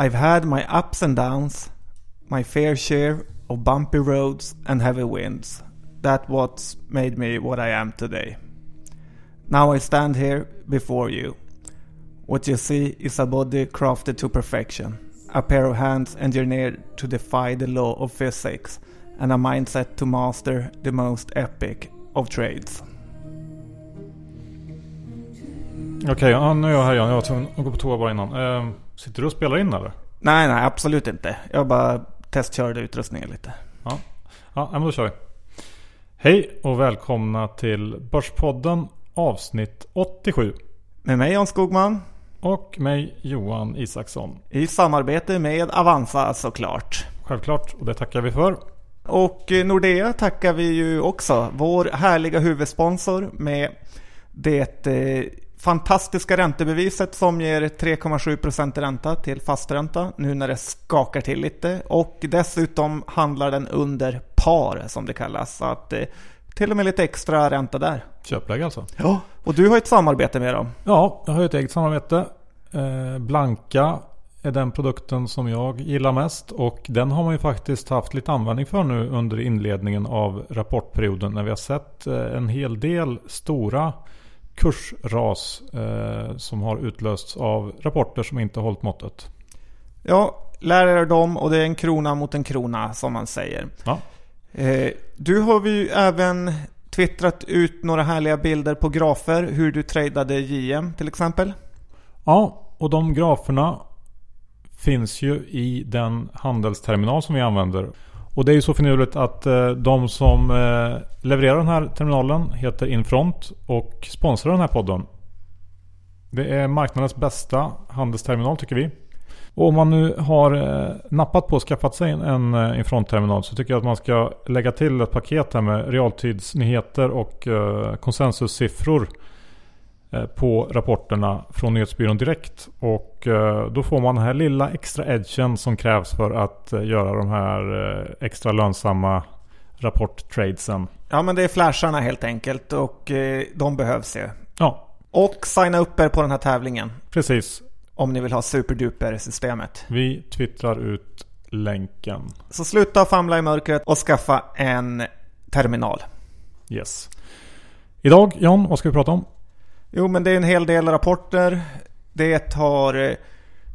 I've had my ups and downs, my fair share of bumpy roads and heavy winds. That what's made me what I am today. Now I stand here before you. What you see is a body crafted to perfection, a pair of hands engineered to defy the law of physics, and a mindset to master the most epic of trades. Okej, ja, nu är jag här igen. Jag var tvungen att gå på toa bara innan. Eh, sitter du och spelar in eller? Nej, nej, absolut inte. Jag bara testkörde utrustningen lite. Ja, ja men då kör vi. Hej och välkomna till Börspodden avsnitt 87. Med mig Jan Skogman. Och mig Johan Isaksson. I samarbete med Avanza såklart. Självklart, och det tackar vi för. Och Nordea tackar vi ju också. Vår härliga huvudsponsor med det eh, fantastiska räntebeviset som ger 3,7% ränta till fastränta nu när det skakar till lite. Och dessutom handlar den under par som det kallas. Så att eh, till och med lite extra ränta där. Köpläge alltså. Ja, och du har ett samarbete med dem. Ja, jag har ett eget samarbete. Eh, Blanka är den produkten som jag gillar mest. Och den har man ju faktiskt haft lite användning för nu under inledningen av rapportperioden. När vi har sett eh, en hel del stora kursras eh, som har utlösts av rapporter som inte hållit måttet. Ja, lär er dem och det är en krona mot en krona som man säger. Ja. Eh, du har ju även twittrat ut några härliga bilder på grafer hur du tradade JM till exempel. Ja, och de graferna finns ju i den handelsterminal som vi använder. Och det är ju så finurligt att eh, de som eh, levererar den här terminalen heter Infront och sponsrar den här podden. Det är marknadens bästa handelsterminal tycker vi. Och om man nu har eh, nappat på och skaffat sig en Infront-terminal så tycker jag att man ska lägga till ett paket här med realtidsnyheter och konsensussiffror på rapporterna från nyhetsbyrån direkt. Och eh, då får man den här lilla extra edgen som krävs för att eh, göra de här extra lönsamma rapporttradesen. Ja men det är flasharna helt enkelt och de behövs ju. Ja. Och signa upp er på den här tävlingen. Precis. Om ni vill ha superduper-systemet. Vi twittrar ut länken. Så sluta famla i mörkret och skaffa en terminal. Yes. Idag John, vad ska vi prata om? Jo, men det är en hel del rapporter. Det har eh,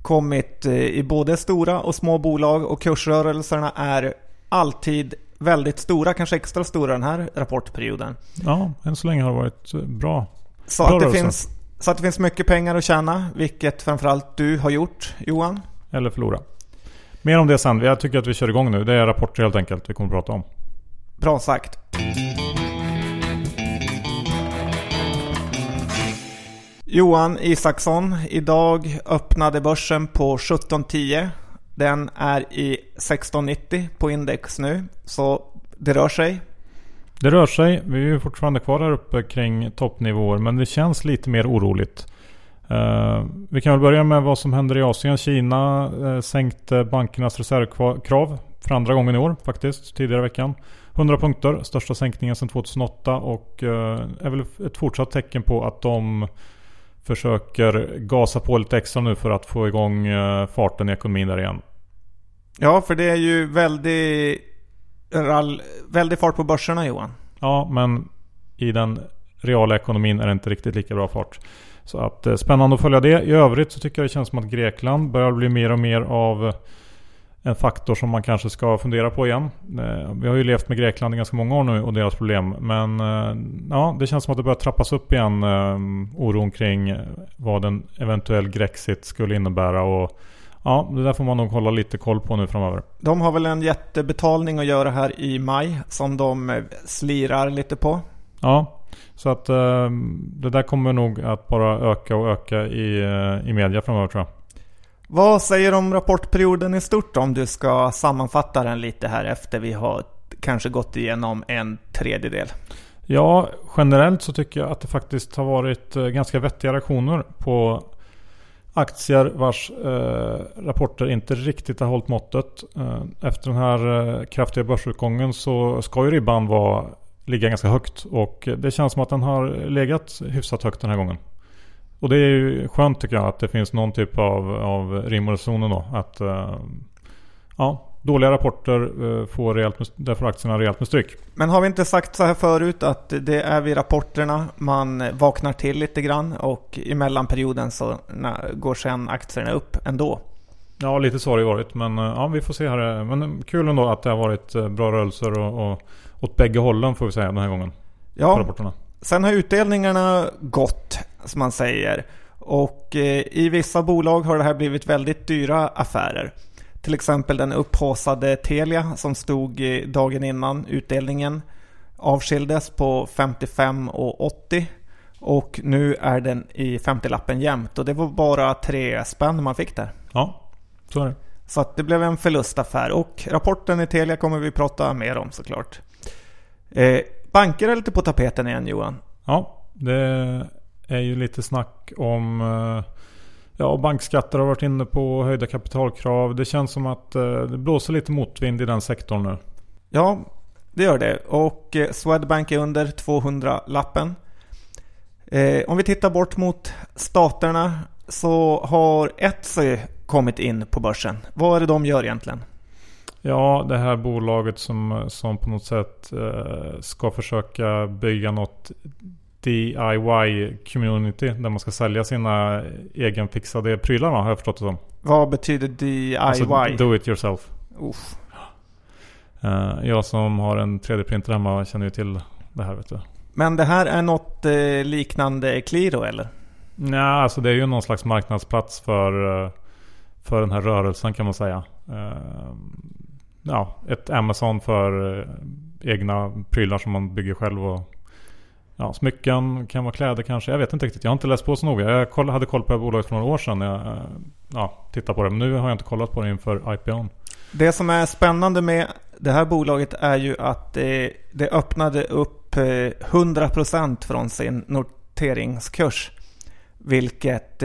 kommit eh, i både stora och små bolag och kursrörelserna är alltid väldigt stora, kanske extra stora den här rapportperioden. Ja, än så länge har det varit eh, bra. Så, bra att, det finns, så att det finns mycket pengar att tjäna, vilket framförallt du har gjort Johan. Eller förlora. Mer om det sen. Jag tycker att vi kör igång nu. Det är rapporter helt enkelt vi kommer att prata om. Bra sagt. Johan Isaksson, idag öppnade börsen på 17.10. Den är i 16.90 på index nu, så det rör sig. Det rör sig. Vi är ju fortfarande kvar här uppe kring toppnivåer, men det känns lite mer oroligt. Uh, vi kan väl börja med vad som händer i Asien. Kina uh, sänkte bankernas reservkrav för andra gången i år faktiskt, tidigare i veckan. 100 punkter, största sänkningen sedan 2008 och uh, är väl ett fortsatt tecken på att de försöker gasa på lite extra nu för att få igång eh, farten i ekonomin där igen. Ja, för det är ju väldigt, väldigt fart på börserna Johan. Ja, men i den reala ekonomin är det inte riktigt lika bra fart. Så att eh, spännande att följa det. I övrigt så tycker jag det känns som att Grekland börjar bli mer och mer av en faktor som man kanske ska fundera på igen. Eh, vi har ju levt med Grekland i ganska många år nu och deras problem. Men eh, ja, det känns som att det börjar trappas upp igen. Eh, oron kring vad en eventuell Grexit skulle innebära. Och ja, det där får man nog hålla lite koll på nu framöver. De har väl en jättebetalning att göra här i maj som de slirar lite på. Ja, så att det där kommer nog att bara öka och öka i, i media framöver tror jag. Vad säger du om rapportperioden i stort om du ska sammanfatta den lite här efter vi har kanske gått igenom en tredjedel? Ja, generellt så tycker jag att det faktiskt har varit eh, ganska vettiga reaktioner på aktier vars eh, rapporter inte riktigt har hållit måttet. Eh, efter den här eh, kraftiga börsutgången så ska ju ribban vara, ligga ganska högt och det känns som att den har legat hyfsat högt den här gången. Och det är ju skönt tycker jag att det finns någon typ av, av rim och reson då. Att uh, ja, dåliga rapporter uh, får rejält med, där får aktierna rejält med stryk. Men har vi inte sagt så här förut att det är vid rapporterna man vaknar till lite grann och i mellanperioden så går sen aktierna upp ändå? Ja, lite så har det varit. Men ja, vi får se här. Men kul ändå att det har varit bra rörelser och, och åt bägge hållen får vi säga den här gången. Ja, sen har utdelningarna gått som man säger. Och eh, i vissa bolag har det här blivit väldigt dyra affärer. Till exempel den upphåsade Telia som stod dagen innan utdelningen avskildes på 55 och 80. Och nu är den i 50-lappen jämt och det var bara tre spänn man fick där. Ja, så är det. Så att det blev en förlustaffär och rapporten i Telia kommer vi prata mer om såklart. Eh, banker är lite på tapeten igen Johan. Ja, det är ju lite snack om eh, Ja, bankskatter har varit inne på, höjda kapitalkrav. Det känns som att eh, det blåser lite motvind i den sektorn nu. Ja, det gör det. Och eh, Swedbank är under 200-lappen. Om vi tittar bort mot staterna så har Etsy kommit in på börsen. Vad är det de gör egentligen? Ja, det här bolaget som, som på något sätt eh, ska försöka bygga något DIY-community där man ska sälja sina egenfixade prylar har jag förstått det som. Vad betyder DIY? Alltså, do it yourself. Uff. Uh, jag som har en 3D-printer hemma känner ju till det här vet du. Men det här är något eh, liknande Qliro eller? Nej, alltså det är ju någon slags marknadsplats för, eh, för den här rörelsen kan man säga. Ja, ett Amazon för eh, egna prylar som man bygger själv och Ja, smycken, kan vara kläder kanske. Jag vet inte riktigt. Jag har inte läst på så noga. Jag koll, hade koll på det här bolaget för några år sedan när jag eh, ja, tittade på det. Men nu har jag inte kollat på det inför IPOn. Det som är spännande med det här bolaget är ju att det, det öppnade upp eh, 100% från sin noteringskurs. Vilket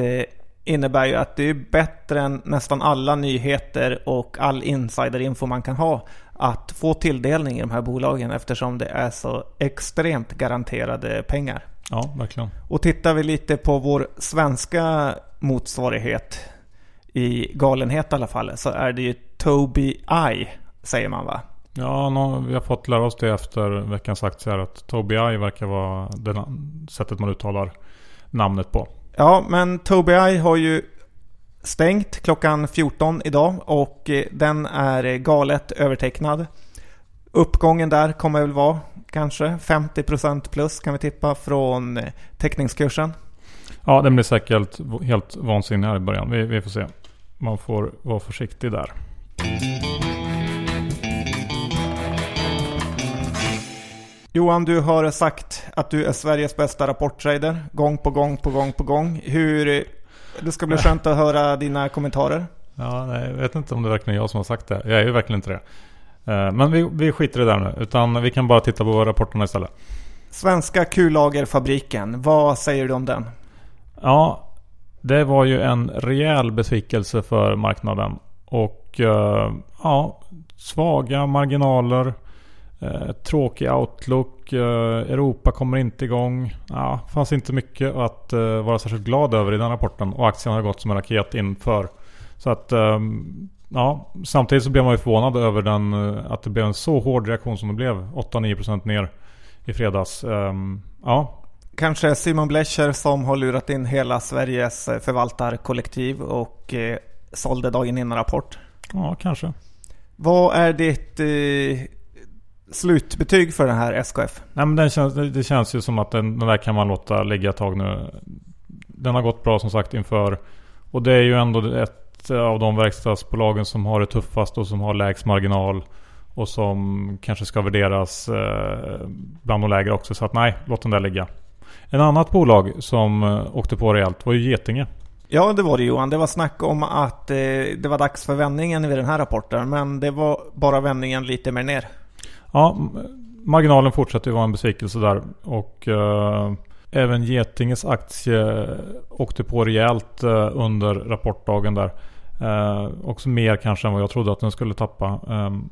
innebär ju att det är bättre än nästan alla nyheter och all insiderinfo man kan ha att få tilldelning i de här bolagen eftersom det är så extremt garanterade pengar. Ja, verkligen. Och tittar vi lite på vår svenska motsvarighet i galenhet i alla fall så är det ju Tobii Eye säger man va? Ja, no, vi har fått lära oss det efter veckans aktier att Tobii Eye verkar vara det sättet man uttalar namnet på. Ja, men Tobii Eye har ju stängt klockan 14 idag och eh, den är eh, galet övertecknad. Uppgången där kommer väl vara kanske 50% plus kan vi tippa från eh, teckningskursen. Ja, den blir säkert helt vansinnig här i början. Vi, vi får se. Man får vara försiktig där. Johan, du har sagt att du är Sveriges bästa rapporttrader gång på gång på gång på gång. Hur det ska bli skönt att höra dina kommentarer. Ja, nej, jag vet inte om det är verkligen jag som har sagt det. Jag är ju verkligen inte det. Eh, men vi, vi skiter i det där nu. Utan vi kan bara titta på rapporterna istället. Svenska kullagerfabriken. Vad säger du om den? Ja, det var ju en rejäl besvikelse för marknaden. Och uh, ja, svaga marginaler. Uh, tråkig outlook. Uh, Europa kommer inte igång. Ja, fanns inte mycket att uh, vara särskilt glad över i den rapporten. Och aktien har gått som en raket inför. Så att um, ja, samtidigt så blev man ju förvånad över den, att det blev en så hård reaktion som det blev. 8-9% ner i fredags. Um, ja. Kanske Simon Blecher som har lurat in hela Sveriges förvaltarkollektiv och eh, sålde dagen innan rapport. Ja, kanske. Vad är ditt eh, slutbetyg för den här SKF? Nej, men den känns, det känns ju som att den, den där kan man låta ligga ett tag nu. Den har gått bra som sagt inför. Och det är ju ändå ett av de verkstadsbolagen som har det tuffast och som har lägst marginal. Och som kanske ska värderas eh, bland de lägre också. Så att nej, låt den där ligga. En annat bolag som eh, åkte på rejält var ju Getinge. Ja, det var det Johan. Det var snack om att eh, det var dags för vändningen vid den här rapporten. Men det var bara vändningen lite mer ner. Ja, marginalen fortsätter ju vara en besvikelse där. Och eh, även Getinges aktie eh, åkte på rejält eh, under rapportdagen där. Eh, också mer kanske än vad jag trodde att den skulle tappa. Ehm,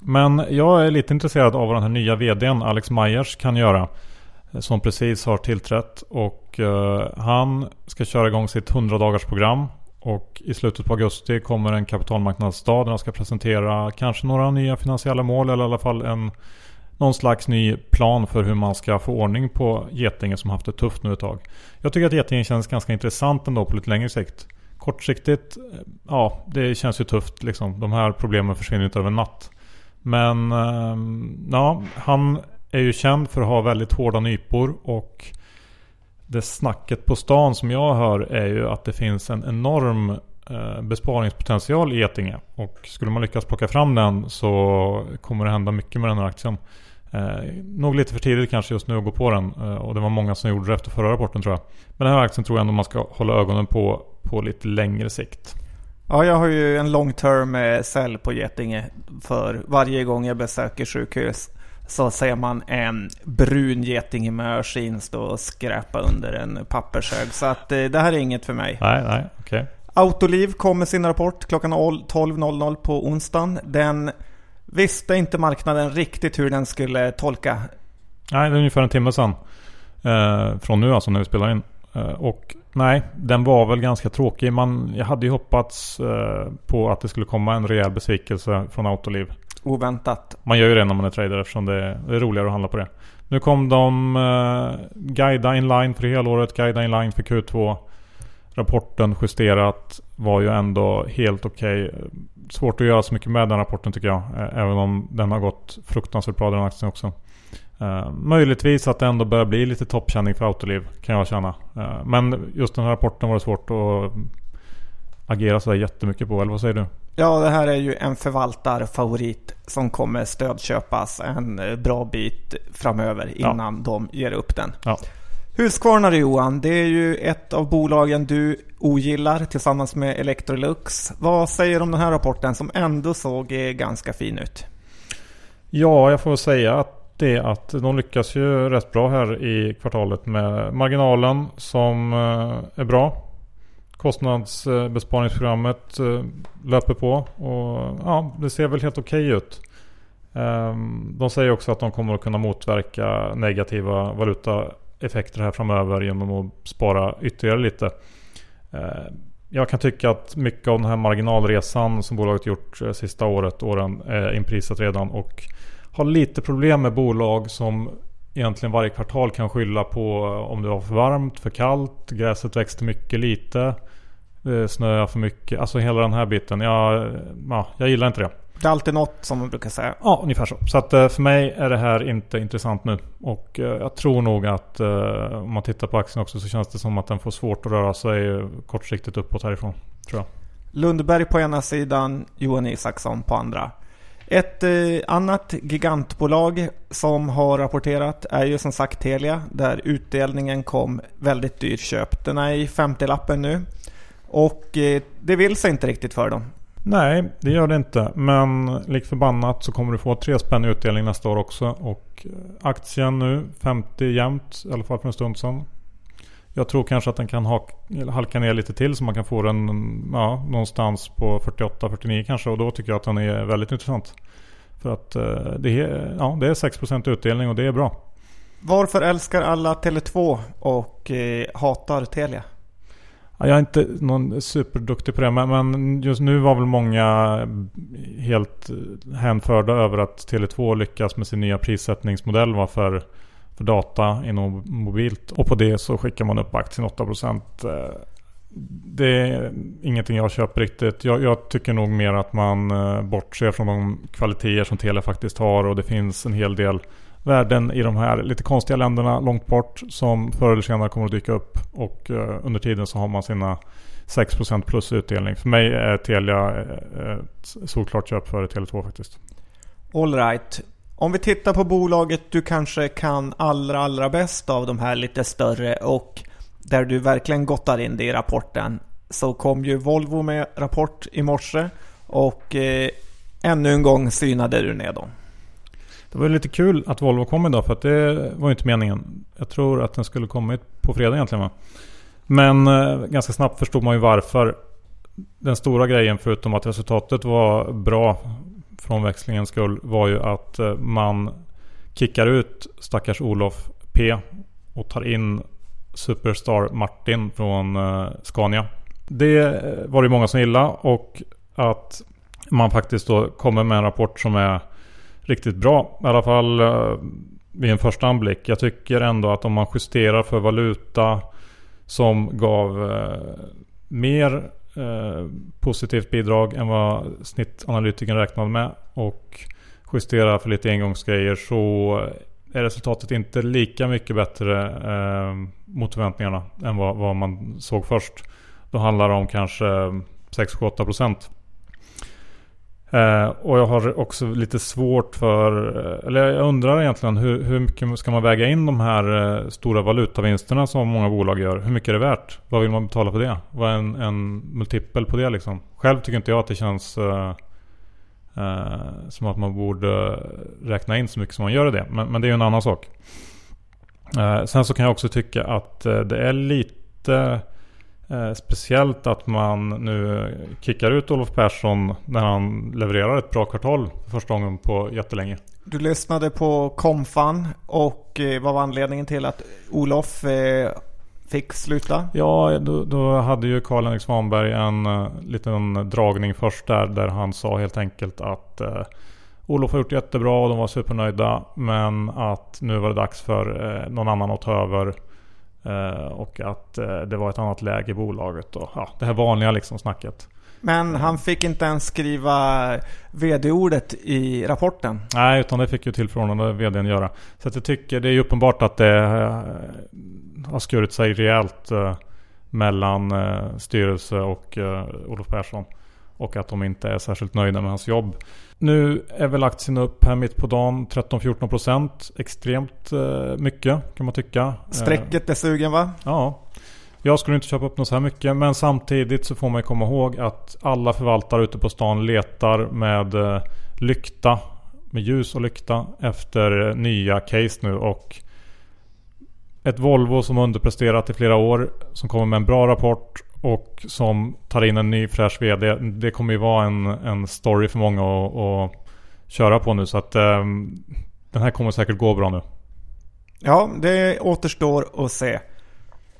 men jag är lite intresserad av vad den här nya VDn Alex Myers kan göra. Eh, som precis har tillträtt. Och eh, han ska köra igång sitt 100 dagars program. Och i slutet på augusti kommer en kapitalmarknadsdag där han ska presentera kanske några nya finansiella mål eller i alla fall en någon slags ny plan för hur man ska få ordning på Getinge som haft det tufft nu ett tag. Jag tycker att Getinge känns ganska intressant ändå på lite längre sikt. Kortsiktigt, eh, ja det känns ju tufft liksom. De här problemen försvinner inte över en natt. Men ehm, ja, han är ju känd för att ha väldigt hårda nypor och det snacket på stan som jag hör är ju att det finns en enorm eh, besparingspotential i Getinge. Och skulle man lyckas plocka fram den så kommer det hända mycket med den här aktien. Eh, nog lite för tidigt kanske just nu att gå på den. Eh, och det var många som gjorde det efter förra rapporten tror jag. Men den här aktien tror jag ändå man ska hålla ögonen på på lite längre sikt. Ja, jag har ju en long term eh, sell på Getinge. För varje gång jag besöker sjukhus så ser man en brun geting med örsin stå och skräpa under en pappershög. Så att eh, det här är inget för mig. Nej, nej, okej. Okay. Autoliv kom med sin rapport klockan 12.00 på onsdagen. Den visste inte marknaden riktigt hur den skulle tolka. Nej, det är ungefär en timme sedan. Eh, från nu alltså när vi spelar in. Eh, och nej, den var väl ganska tråkig. Man, jag hade ju hoppats eh, på att det skulle komma en rejäl besvikelse från Autoliv. Oväntat. Man gör ju det när man är trader eftersom det är, det är roligare att handla på det. Nu kom de eh, guida inline för helåret, guida inline för Q2. Rapporten justerat var ju ändå helt okej. Okay. Svårt att göra så mycket med den rapporten tycker jag. Eh, även om den har gått fruktansvärt bra den aktien också. Uh, möjligtvis att det ändå börjar bli lite toppkänning för Autoliv kan jag känna. Uh, men just den här rapporten var det svårt att agera sådär jättemycket på. Eller vad säger du? Ja, det här är ju en förvaltarfavorit som kommer stödköpas en eh, bra bit framöver innan ja. de ger upp den. Ja. Husqvarna Johan, det är ju ett av bolagen du ogillar tillsammans med Electrolux. Vad säger du om den här rapporten som ändå såg ganska fin ut? Ja, jag får säga att det att de lyckas ju rätt bra här i kvartalet med marginalen som eh, är bra. Kostnadsbesparingsprogrammet eh, löper på och ja, det ser väl helt okej okay ut. Ehm, de säger också att de kommer att kunna motverka negativa valutaeffekter här framöver genom att spara ytterligare lite. Ehm, jag kan tycka att mycket av den här marginalresan som bolaget gjort eh, sista året, åren är inprisat redan och har lite problem med bolag som egentligen varje kvartal kan skylla på eh, om det var för varmt, för kallt, gräset växte mycket lite. Det snöar för mycket. Alltså hela den här biten. Jag, ja, jag gillar inte det. Det är alltid något som man brukar säga. Ja, ungefär så. Så att eh, för mig är det här inte intressant nu. Och eh, jag tror nog att eh, om man tittar på aktien också så känns det som att den får svårt att röra sig kortsiktigt uppåt härifrån. Tror jag. Lundberg på ena sidan, Johan Isaksson på andra. Ett eh, annat gigantbolag som har rapporterat är ju som sagt Telia där utdelningen kom väldigt dyrt köpt. Den är i 50-lappen nu. Och eh, det vill sig inte riktigt för dem. Nej, det gör det inte. Men lik förbannat så kommer du få tre spänn utdelning nästa år också. Och eh, aktien nu 50 jämnt, i alla fall för en stund sedan. Jag tror kanske att den kan halka ner lite till så man kan få den ja, någonstans på 48-49 kanske. Och då tycker jag att den är väldigt intressant. För att eh, det är, ja, det är 6% utdelning och det är bra. Varför älskar alla Tele2 och eh, hatar Telia? Jag är inte någon superduktig på det men just nu var väl många helt hänförda över att Tele2 lyckas med sin nya prissättningsmodell var för, för data inom mobilt. Och på det så skickar man upp aktien 8%. Eh, det är ingenting jag köper riktigt. Jag, jag, tycker nog mer att man eh, bortser från de kvaliteter som Telia faktiskt har och det finns en hel del värden i de här lite konstiga länderna långt bort som förr eller senare kommer att dyka upp. Och eh, under tiden så har man sina 6% plus utdelning. För mig är Telia ett solklart köp före Tele2 faktiskt. Alright. Om vi tittar på bolaget du kanske kan allra allra bäst av de här lite större och där du verkligen gottar in det i rapporten. Så kom ju Volvo med rapport i morse och eh, ännu en gång synade du ner dem. Det var lite kul att Volvo kom idag för att det var inte meningen. Jag tror att den skulle kommit på fredag egentligen va? Men eh, ganska snabbt förstod man ju varför. Den stora grejen förutom att resultatet var bra från växlingens skull var ju att eh, man kickar ut stackars Olof P och tar in Superstar Martin från eh, Scania. Det eh, var det många som gillade och att man faktiskt då kommer med en rapport som är riktigt bra. I alla fall eh, vid en första anblick. Jag tycker ändå att om man justerar för valuta som gav eh, mer eh, positivt bidrag än vad snittanalytikern räknade med och justerar för lite engångsgrejer så är resultatet inte lika mycket bättre eh, mot förväntningarna än vad, vad, man såg först. Då handlar det om kanske 6-8 procent. Eh, och jag har också lite svårt för, eh, eller jag undrar egentligen hur, hur mycket ska man väga in de här eh, stora valutavinsterna som många bolag gör? Hur mycket är det värt? Vad vill man betala för det? Vad är en, en multipel på det liksom? Själv tycker inte jag att det känns eh, Eh, som att man borde räkna in så mycket som man gör i det. Men, men det är ju en annan sak. Eh, sen så kan jag också tycka att eh, det är lite eh, speciellt att man nu kickar ut Olof Persson när han levererar ett bra kvartal för första gången på jättelänge. Du lyssnade på Komfan och eh, vad var anledningen till att Olof eh, fick sluta? Ja, då, då hade ju Karl-Henrik Svanberg en uh, liten dragning först där. Där han sa helt enkelt att uh, Olof har gjort jättebra och de var supernöjda. Men att nu var det dags för uh, någon annan att ta över. Och att det var ett annat läge i bolaget. Och, ja, det här vanliga liksom snacket. Men han fick inte ens skriva vd-ordet i rapporten. Nej, utan det fick ju tillförordnade vdn göra. Så jag tycker det är uppenbart att det har skurit sig rejält eh, mellan eh, styrelse och eh, Olof Persson. Och att de inte är särskilt nöjda med hans jobb. Nu är väl aktien upp här mitt på dagen 13-14% Extremt mycket kan man tycka. Strecket är sugen va? Ja. Jag skulle inte köpa upp något så här mycket men samtidigt så får man komma ihåg att alla förvaltare ute på stan letar med lykta, med ljus och lykta efter nya case nu och ett Volvo som underpresterat i flera år. Som kommer med en bra rapport och som tar in en ny fräsch VD. Det kommer ju vara en, en story för många att, att köra på nu. Så att um, den här kommer säkert gå bra nu. Ja, det återstår att se.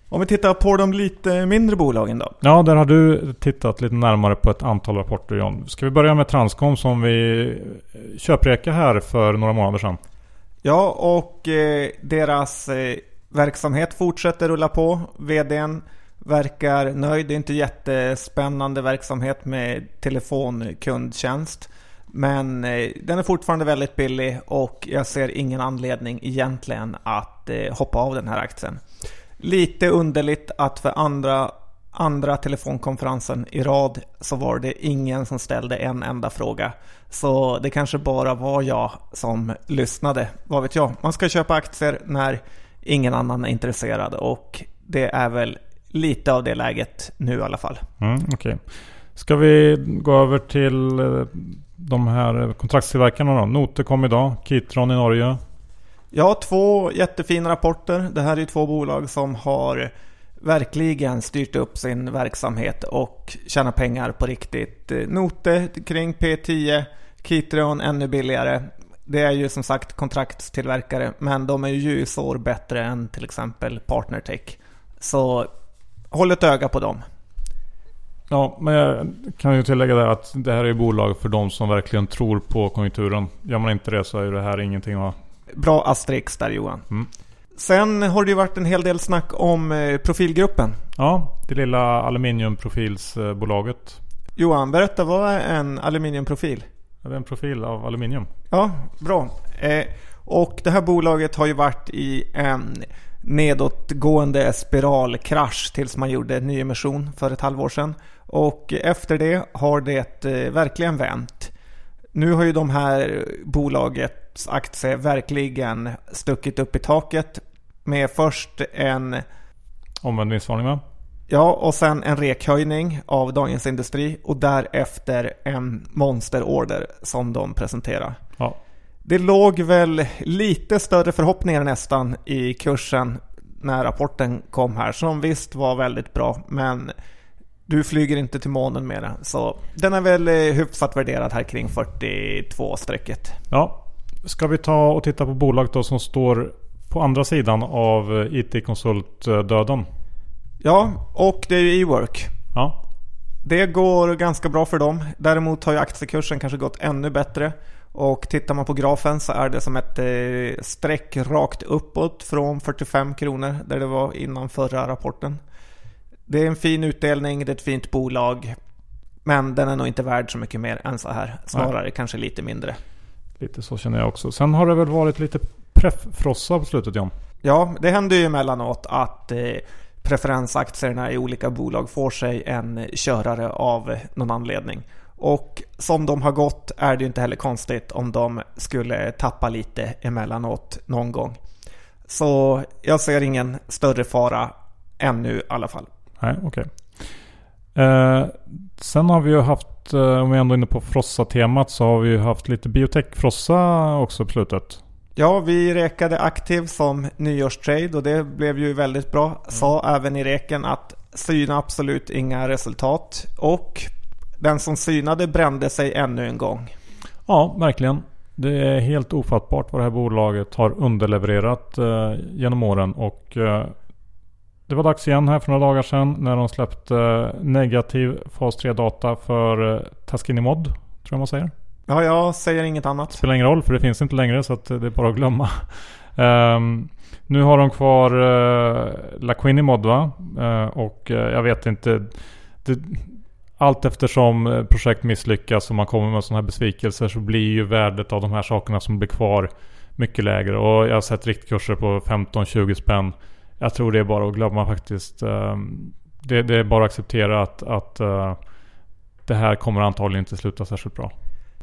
Om vi tittar på de lite mindre bolagen då? Ja, där har du tittat lite närmare på ett antal rapporter John. Ska vi börja med Transcom som vi köpreka här för några månader sedan? Ja, och eh, deras eh, verksamhet fortsätter rulla på. VDn verkar nöjd. Det är inte jättespännande verksamhet med telefonkundtjänst. Men eh, den är fortfarande väldigt billig och jag ser ingen anledning egentligen att eh, hoppa av den här aktien. Lite underligt att för andra, andra telefonkonferensen i rad så var det ingen som ställde en enda fråga. Så det kanske bara var jag som lyssnade. Vad vet jag? Man ska köpa aktier när ingen annan är intresserad och det är väl lite av det läget nu i alla fall. Mm, okay. Ska vi gå över till eh, de här kontraktstillverkarna då? Note kom idag, Kitron i Norge. Ja, två jättefina rapporter. Det här är två bolag som har verkligen styrt upp sin verksamhet och tjänar pengar på riktigt. Note kring P10, Kitron ännu billigare det är ju som sagt kontraktstillverkare, men de är ju ljusår bättre än till exempel Partnertech. Så håll ett öga på dem. Ja, men jag kan ju tillägga det att det här är bolag för de som verkligen tror på konjunkturen. Gör man inte det så är det här ingenting att... Bra asterix där Johan. Mm. Sen har det ju varit en hel del snack om eh, Profilgruppen. Ja, det lilla aluminiumprofilsbolaget. Johan, berätta vad är en aluminiumprofil? Det är en profil av aluminium. Ja, bra. Eh, och det här bolaget har ju varit i en nedåtgående spiralkrasch tills man gjorde nyemission för ett halvår sedan. Och efter det har det eh, verkligen vänt. Nu har ju de här bolagets aktier verkligen stuckit upp i taket med först en omvänd vinstvarning va? Ja, och sen en rekhöjning av Dagens Industri och därefter en monsterorder som de presenterar. Ja. Det låg väl lite större förhoppningar nästan i kursen när rapporten kom här som visst var väldigt bra men du flyger inte till månen med den så den är väl eh, hyfsat värderad här kring 42 strecket. Ja, ska vi ta och titta på bolag då som står på andra sidan av IT-konsultdöden. Ja, och det är ju e-work. Ja. Det går ganska bra för dem. Däremot har ju aktiekursen kanske gått ännu bättre. Och tittar man på grafen så är det som ett eh, streck rakt uppåt från 45 kronor där det var innan förra rapporten. Det är en fin utdelning, det är ett fint bolag. Men den är nog inte värd så mycket mer än så här. Snarare Nej. kanske lite mindre. Lite så känner jag också. Sen har det väl varit lite preffrossa på slutet John? Ja, det händer ju emellanåt att eh, preferensaktierna i olika bolag får sig en körare av någon anledning. Och som de har gått är det ju inte heller konstigt om de skulle tappa lite emellanåt någon gång. Så jag ser ingen större fara ännu i alla fall. Nej, okej. Okay. Eh, sen har vi ju haft, eh, om vi ändå är inne på Frossa-temat, så har vi ju haft lite biotech-Frossa också på slutet. Ja, vi rekade aktiv som nyårstrade och det blev ju väldigt bra. Mm. Sa även i reken att syna absolut inga resultat. Och den som synade brände sig ännu en gång. Ja, verkligen. Det är helt ofattbart vad det här bolaget har underlevererat eh, genom åren. Och eh, det var dags igen här för några dagar sedan när de släppte eh, negativ fas 3-data för eh, Taskinimod. Tror jag man säger. Ja, jag säger inget annat. Spelar ingen roll för det finns inte längre så det är bara att glömma. Um, nu har de kvar uh, Laquinimod va? Uh, och uh, jag vet inte. Det, allt eftersom eh, projekt misslyckas och man kommer med sådana här besvikelser så blir ju värdet av de här sakerna som blir kvar mycket lägre. Och jag har sett riktkurser på 15-20 spänn. Jag tror det är bara att glömma faktiskt. Ehm, det, det, är bara att acceptera att, att eh, det här kommer antagligen inte sluta särskilt bra.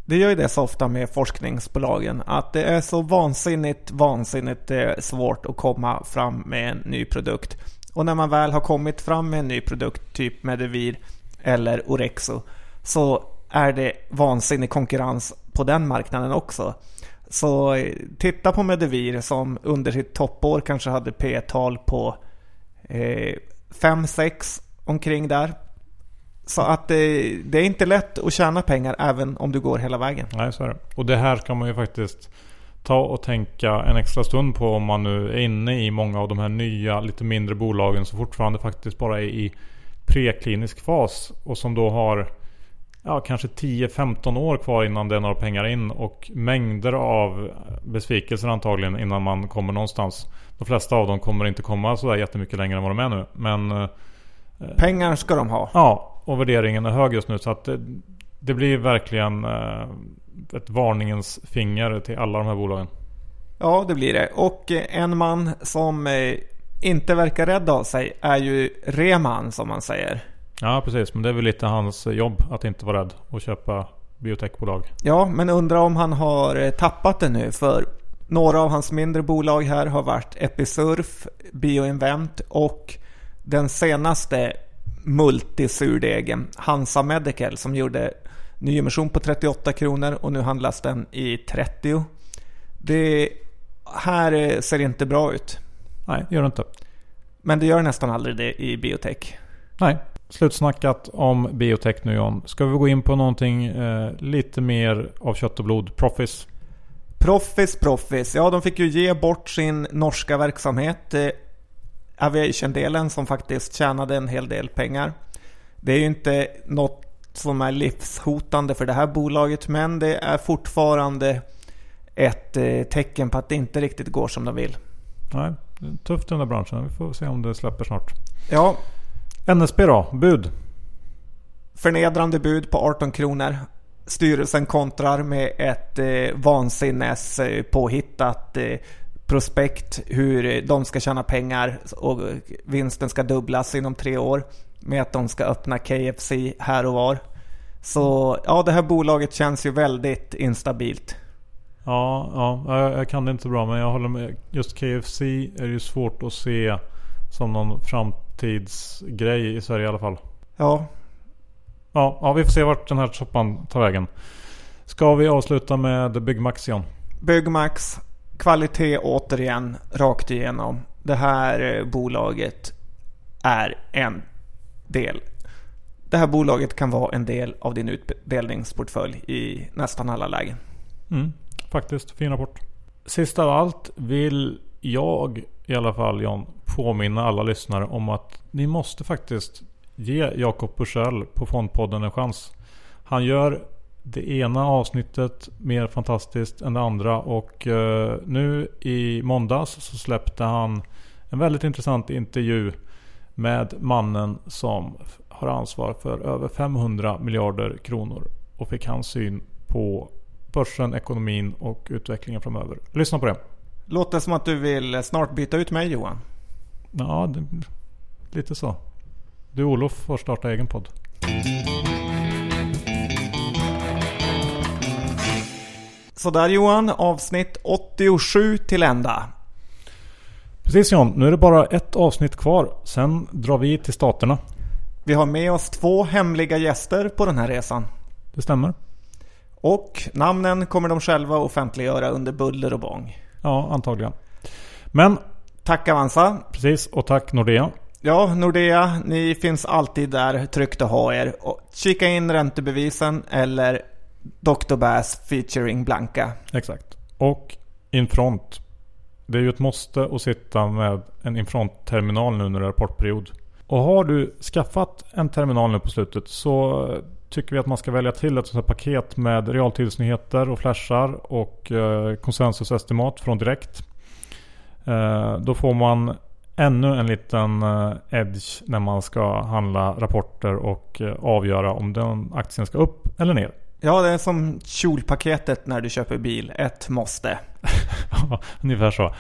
Det gör ju det så ofta med forskningsbolagen att det är så vansinnigt, vansinnigt eh, svårt att komma fram med en ny produkt. Och när man väl har kommit fram med en ny produkt, typ Medivir eller Orexo, så är det vansinnig konkurrens på den marknaden också. Så titta på Medivir som under sitt toppår kanske hade P-tal på 5-6 eh, omkring där. Så att det, det, är inte lätt att tjäna pengar även om du går hela vägen. Nej, så är det. Och det här kan man ju faktiskt ta och tänka en extra stund på om man nu är inne i många av de här nya lite mindre bolagen som fortfarande faktiskt bara är i preklinisk fas och som då har ja, kanske 10-15 år kvar innan är några pengar in och mängder av besvikelser antagligen innan man kommer någonstans. De flesta av dem kommer inte komma sådär jättemycket längre än vad de är nu. Men eh, Pengar ska de ha. Ja, och värderingen är hög just nu. Så att det, det blir verkligen eh, ett varningens finger till alla de här bolagen. Ja, det blir det. Och eh, en man som inte verkar rädd av sig är ju Reman som man säger. Ja, precis. Men det är väl lite hans jobb att inte vara rädd och köpa biotechbolag. Ja, men undrar om han har tappat det nu. För några av hans mindre bolag här har varit Episurf, Bioinvent och den senaste multisurdegen, Hansa Medical, som gjorde nyemission på 38 kronor och nu handlas den i 30. Det här ser inte bra ut. Nej, det gör det inte. Men det gör nästan aldrig det i biotech. Nej, slutsnackat om biotech nu John. Ska vi gå in på någonting eh, lite mer av kött och blod? Proffice? Proffice, Proffice. Ja, de fick ju ge bort sin norska verksamhet. Eh, aviation-delen som faktiskt tjänade en hel del pengar. Det är ju inte något som är livshotande för det här bolaget men det är fortfarande ett eh, tecken på att det inte riktigt går som de vill. Nej, tufft i den där branschen. Vi får se om det släpper snart. Ja. NSB då? Bud? Förnedrande bud på 18 kronor. Styrelsen kontrar med ett eh, vansinnes eh, påhittat eh, prospekt hur de ska tjäna pengar och vinsten ska dubblas inom tre år med att de ska öppna KFC här och var. Så ja, det här bolaget känns ju väldigt instabilt. Ja, ja jag kan det inte så bra men jag håller med. Just KFC är ju svårt att se som någon framtidsgrej i Sverige i alla fall. Ja. Ja, ja vi får se vart den här soppan tar vägen. Ska vi avsluta med Byggmax igen? Byggmax kvalitet återigen rakt igenom. Det här eh, bolaget är en del. Det här bolaget kan vara en del av din utdelningsportfölj i nästan alla lägen. Mm, faktiskt, fin rapport. Sist av allt, vill jag i alla fall John påminna alla lyssnare om att ni måste faktiskt ge Jakob Bursell på Fondpodden en chans. Han gör det ena avsnittet mer fantastiskt än det andra och eh, nu i måndags så släppte han en väldigt intressant intervju med mannen som har ansvar för över 500 miljarder kronor och fick hans syn på börsen, ekonomin och utvecklingen framöver. Lyssna på det. Låter som att du vill snart byta ut mig Johan. Ja, det, lite så. Du Olof får starta egen podd. Sådär Johan, avsnitt 87 till ända. Precis John, nu är det bara ett avsnitt kvar. Sen drar vi till Staterna. Vi har med oss två hemliga gäster på den här resan. Det stämmer. Och namnen kommer de själva offentliggöra under buller och bång. Ja, antagligen. Men Tack Avanza. precis, och tack Nordea. Ja, Nordea, ni finns alltid där tryggt att ha er. Och kika in räntebevisen eller Dr. Bass featuring Blanka. Exakt. Och Infront. Det är ju ett måste att sitta med en Infront-terminal nu när det är rapportperiod. Och har du skaffat en terminal nu på slutet så tycker vi att man ska välja till ett sånt här paket med realtidsnyheter och flashar och eh, konsensusestimat från Direkt. Eh, då får man ännu en liten eh, edge när man ska handla rapporter och avgöra om den aktien ska upp eller ner. Ja, det är som kjolpaketet när du köper bil. Ett måste. Ungefär så.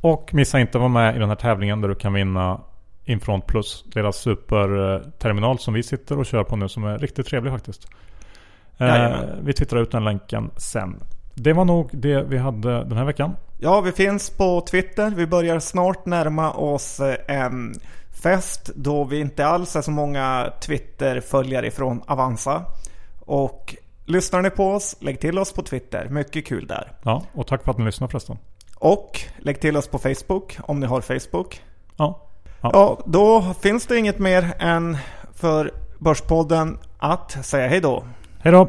Och missa inte att vara med i den här tävlingen där du kan vinna Infront Plus. Deras superterminal som vi sitter och kör på nu som är riktigt trevlig faktiskt. Eh, vi twittrar ut den länken sen. Det var nog det vi hade den här veckan. Ja, vi finns på Twitter. Vi börjar snart närma oss eh, en fest då vi inte alls är så många Twitter-följare ifrån Avanza. Och lyssnar ni på oss, lägg till oss på Twitter. Mycket kul där. Ja, och tack för att ni lyssnade förresten. Och lägg till oss på Facebook om ni har Facebook. Ja, Ja, då finns det inget mer än för Börspodden att säga hej då. hej då!